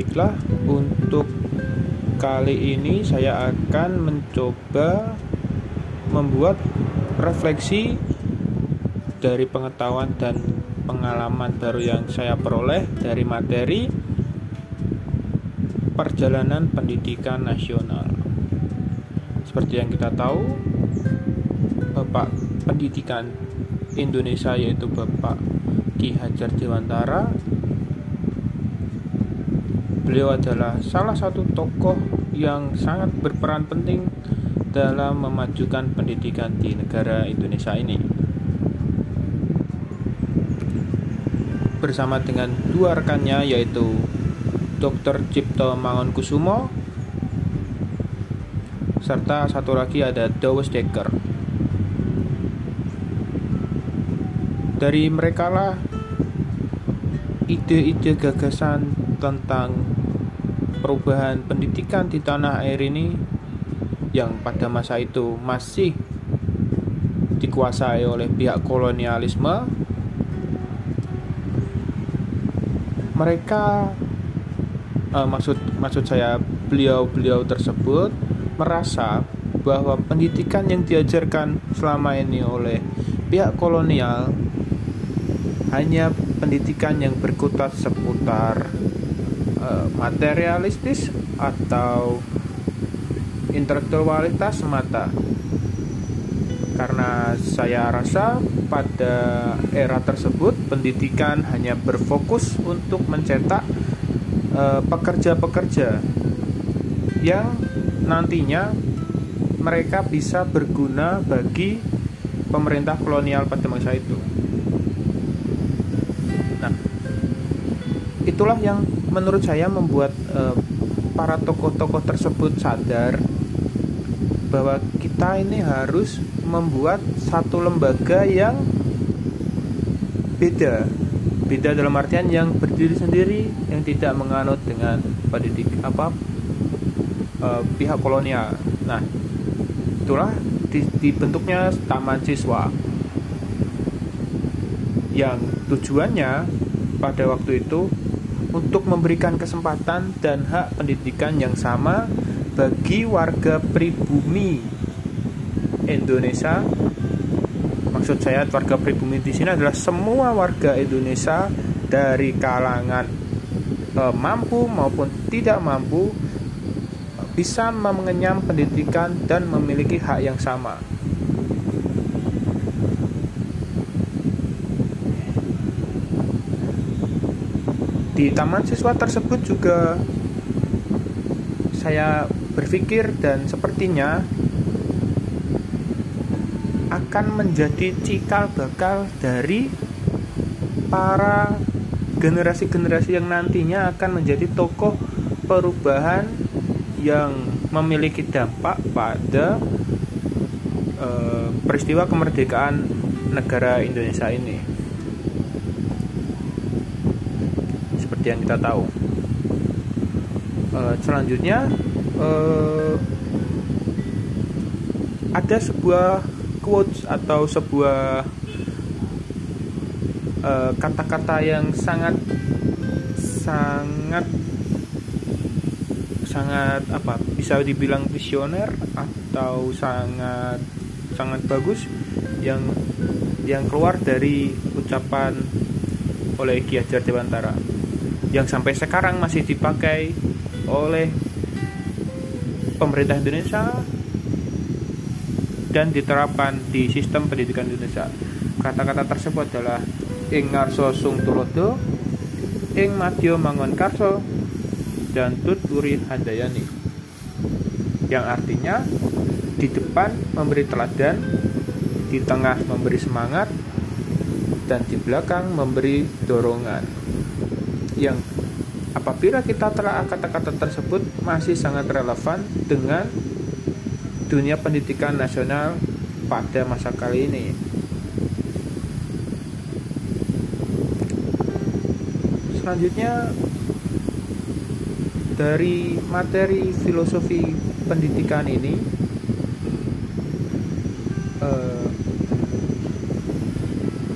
Baiklah, untuk kali ini saya akan mencoba membuat refleksi dari pengetahuan dan pengalaman baru yang saya peroleh dari materi perjalanan pendidikan nasional. Seperti yang kita tahu, Bapak Pendidikan Indonesia yaitu Bapak Ki Hajar Dewantara Beliau adalah salah satu tokoh yang sangat berperan penting dalam memajukan pendidikan di negara Indonesia ini. Bersama dengan dua rekannya yaitu Dr. Cipto Mangunkusumo serta satu lagi ada Dawes Dekker. Dari mereka lah ide-ide gagasan tentang perubahan pendidikan di tanah air ini yang pada masa itu masih dikuasai oleh pihak kolonialisme mereka uh, maksud maksud saya beliau-beliau tersebut merasa bahwa pendidikan yang diajarkan selama ini oleh pihak kolonial hanya pendidikan yang berkutat seputar Eh, materialistis atau intelektualitas semata karena saya rasa pada era tersebut pendidikan hanya berfokus untuk mencetak eh, pekerja-pekerja uh, yang nantinya mereka bisa berguna bagi pemerintah kolonial pada masa itu. Nah, itulah yang menurut saya membuat uh, para tokoh-tokoh tersebut sadar bahwa kita ini harus membuat satu lembaga yang beda. Beda dalam artian yang berdiri sendiri yang tidak menganut dengan pendidik apa uh, pihak kolonial. Nah itulah dibentuknya taman siswa. Yang tujuannya pada waktu itu untuk memberikan kesempatan dan hak pendidikan yang sama bagi warga pribumi Indonesia. Maksud saya warga pribumi di sini adalah semua warga Indonesia dari kalangan e, mampu maupun tidak mampu bisa mengenyam pendidikan dan memiliki hak yang sama. Di taman siswa tersebut juga saya berpikir dan sepertinya akan menjadi cikal bakal dari para generasi-generasi yang nantinya akan menjadi tokoh perubahan yang memiliki dampak pada e, peristiwa kemerdekaan negara Indonesia ini. Seperti yang kita tahu. Uh, selanjutnya uh, ada sebuah quotes atau sebuah eh, kata-kata uh, yang sangat sangat sangat apa bisa dibilang visioner atau sangat sangat bagus yang yang keluar dari ucapan oleh Ki Hajar Dewantara yang sampai sekarang masih dipakai oleh pemerintah Indonesia dan diterapkan di sistem pendidikan Indonesia. Kata-kata tersebut adalah ing ngarso sung tulodo, ing madyo mangon karso, dan tut uri handayani. Yang artinya di depan memberi teladan, di tengah memberi semangat, dan di belakang memberi dorongan yang apabila kita telah kata-kata tersebut masih sangat relevan dengan dunia pendidikan nasional pada masa kali ini. Selanjutnya dari materi filosofi pendidikan ini eh,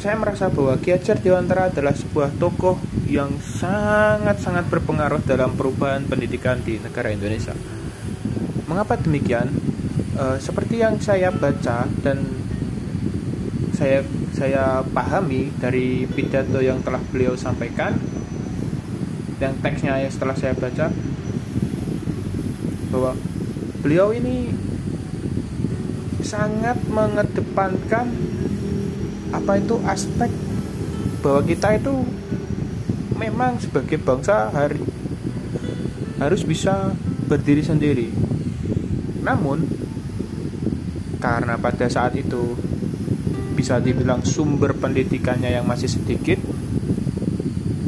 saya merasa bahwa Ki Hajar Dewantara adalah sebuah tokoh yang sangat-sangat berpengaruh dalam perubahan pendidikan di negara Indonesia. Mengapa demikian? E, seperti yang saya baca dan saya saya pahami dari pidato yang telah beliau sampaikan dan teksnya yang setelah saya baca bahwa beliau ini sangat mengedepankan apa itu aspek bahwa kita itu memang sebagai bangsa hari, harus bisa berdiri sendiri. Namun karena pada saat itu bisa dibilang sumber pendidikannya yang masih sedikit,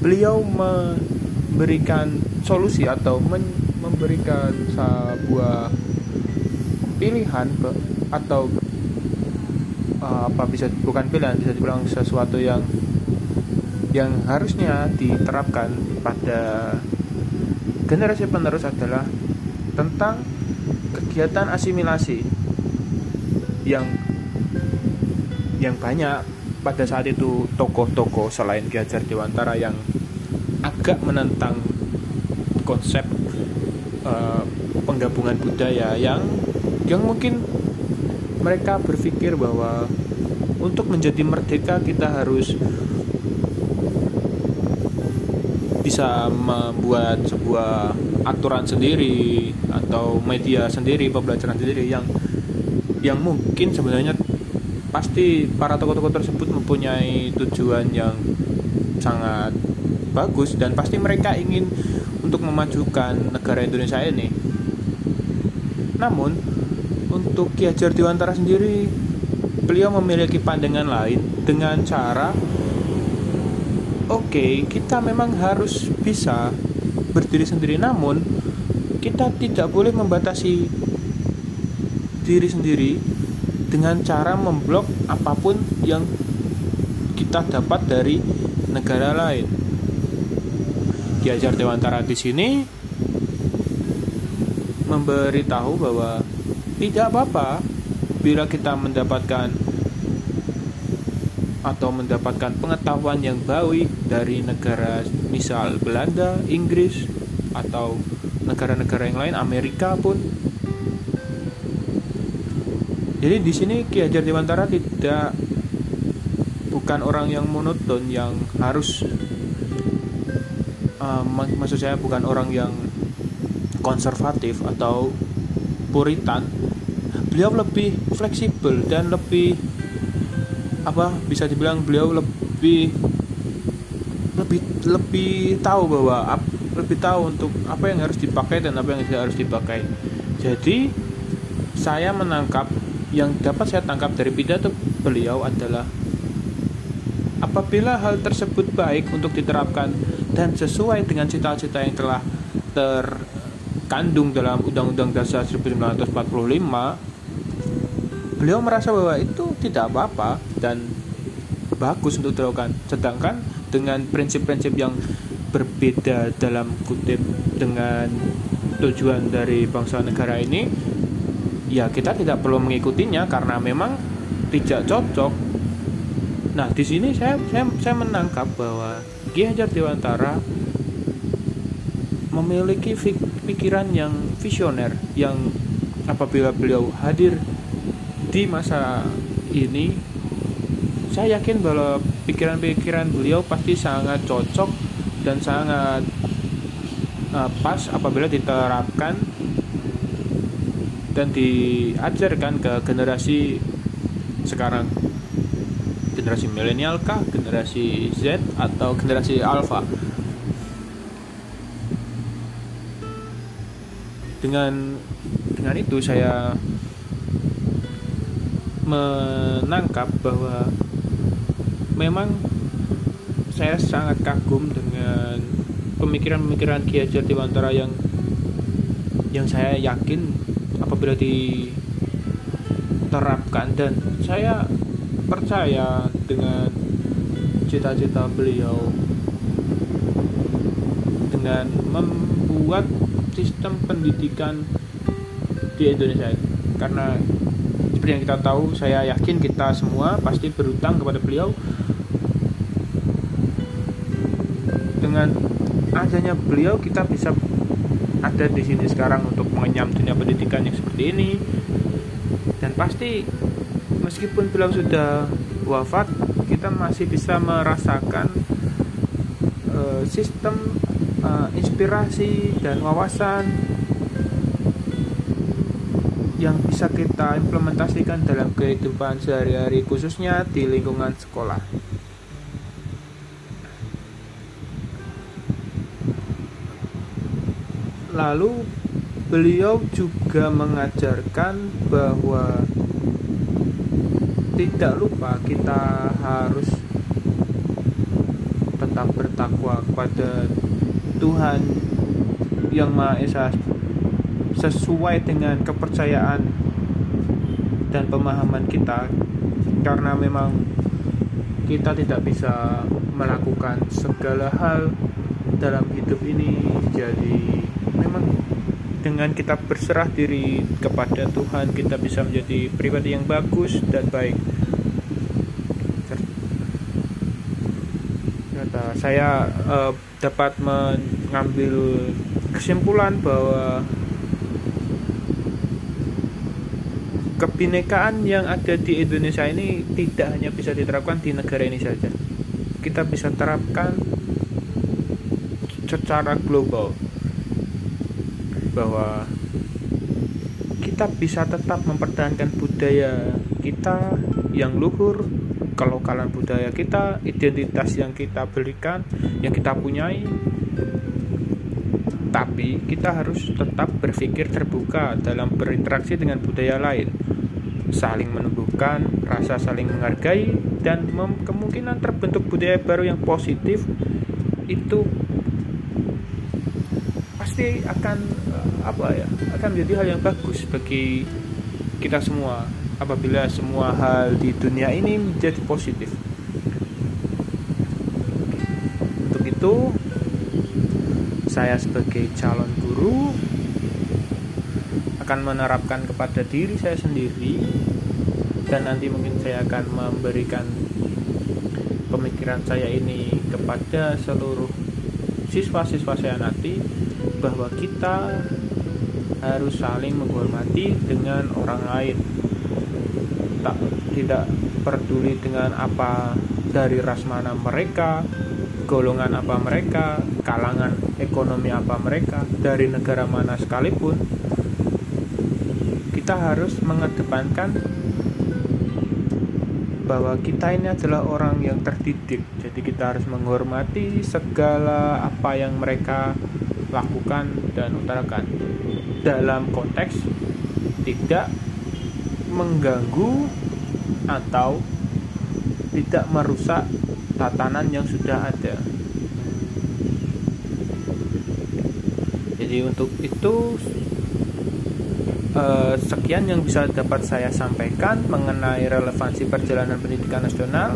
beliau memberikan solusi atau memberikan sebuah pilihan atau uh, apa bisa bukan pilihan bisa dibilang sesuatu yang yang harusnya diterapkan pada generasi penerus adalah tentang kegiatan asimilasi yang yang banyak. Pada saat itu tokoh-tokoh selain Ki Hajar Dewantara yang agak menentang konsep uh, penggabungan budaya yang yang mungkin mereka berpikir bahwa untuk menjadi merdeka kita harus bisa membuat sebuah aturan sendiri atau media sendiri pembelajaran sendiri yang yang mungkin sebenarnya pasti para tokoh-tokoh tersebut mempunyai tujuan yang sangat bagus dan pasti mereka ingin untuk memajukan negara Indonesia ini. Namun untuk Ki Hajar Dewantara sendiri beliau memiliki pandangan lain dengan cara okay, kita memang harus bisa berdiri sendiri namun kita tidak boleh membatasi diri sendiri dengan cara memblok apa pun yang kita dapat dari negara lain. Ki Hajar Dewantara di sini memberitahu bahwa tidak apa-apa bila kita mendapatkan atau mendapatkan pengetahuan yang baik dari negara misal Belanda, Inggris atau negara-negara yang lain, Amerika pun. Jadi di sini Ki Hajar Dewantara tidak bukan orang yang monoton yang harus uh, maksud saya bukan orang yang konservatif atau puritan beliau lebih fleksibel dan lebih apa bisa dibilang beliau lebih lebih lebih tahu bahwa lebih tahu untuk apa yang harus dipakai dan apa yang tidak harus dipakai. Jadi saya menangkap yang dapat saya tangkap dari pidato beliau adalah apabila hal tersebut baik untuk diterapkan dan sesuai dengan cita-cita yang telah terkandung dalam Undang-Undang Dasar 1945 beliau merasa bahwa itu tidak apa-apa dan bagus untuk dilakukan. Sedangkan dengan prinsip-prinsip yang berbeda dalam kutip dengan tujuan dari bangsa negara ini ya kita tidak perlu mengikutinya karena memang tidak cocok. Nah di sini saya saya, saya menangkap bahwa Ki Hajar Dewantara memiliki pikiran yang visioner yang apabila beliau hadir di masa ini saya yakin bahwa pikiran-pikiran beliau pasti sangat cocok dan sangat uh, pas apabila diterapkan dan diajarkan ke generasi sekarang. Generasi milenial kah, generasi Z atau generasi Alpha? Dengan dengan itu saya menangkap bahwa memang saya sangat kagum dengan pemikiran-pemikiran Ki Hajar Dewantara yang yang saya yakin apabila diterapkan. Dan saya percaya dengan cita-cita beliau dengan membuat sistem pendidikan di Indonesia karena seperti yang kita tahu saya yakin kita semua pasti berutang kepada beliau. Dengan adanya beliau kita bisa ada di sini sekarang untuk mengenyam dunia pendidikan yang seperti ini. Dan pasti meskipun beliau sudah wafat kita masih bisa merasakan uh, sistem uh, inspirasi dan wawasan yang bisa kita implementasikan dalam kehidupan sehari-hari khususnya di lingkungan sekolah. Lalu beliau juga mengajarkan bahwa tidak lupa kita harus tetap bertakwa kepada Tuhan yang Maha Esa sesuai dengan kepercayaan dan pemahaman kita karena memang kita tidak bisa melakukan segala hal dalam hidup ini. Jadi memang dengan kita berserah diri kepada Tuhan kita bisa menjadi pribadi yang bagus dan baik. Saya uh, dapat mengambil kesimpulan bahwa kebinekaan yang ada di Indonesia ini tidak hanya bisa diterapkan di negara ini saja. Kita bisa terapkan secara global bahwa kita bisa tetap mempertahankan budaya kita yang luhur, kelokalan budaya kita, identitas yang kita berikan, yang kita punyai. Tapi kita harus tetap berpikir terbuka dalam berinteraksi dengan budaya lain. Saling menumbuhkan rasa saling menghargai dan kemungkinan terbentuk budaya baru yang positif itu pasti akan eh, apa ya akan menjadi hal yang bagus bagi kita semua apabila semua hal di dunia ini menjadi positif. Untuk itu saya sebagai calon guru akan menerapkan kepada diri saya sendiri dan nanti mungkin saya akan memberikan pemikiran saya ini kepada seluruh siswa-siswa saya nanti bahwa kita harus saling menghormati dengan orang lain. Tak tidak peduli dengan apa dari ras mana mereka golongan apa mereka kalangan ekonomi apa mereka dari negara mana sekalipun kita harus mengedepankan bahwa kita ini adalah orang yang terdidik. Jadi kita harus menghormati segala apa yang mereka lakukan dan utarakan. Dalam konteks tidak mengganggu atau tidak merusak tatanan yang sudah ada jadi untuk itu Uh, sekian yang bisa dapat saya sampaikan mengenai relevansi perjalanan pendidikan nasional.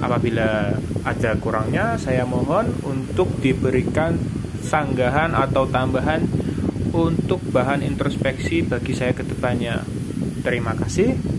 Apabila ada kurangnya, saya mohon untuk diberikan sanggahan atau tambahan untuk bahan introspeksi bagi saya ke depannya. Terima kasih.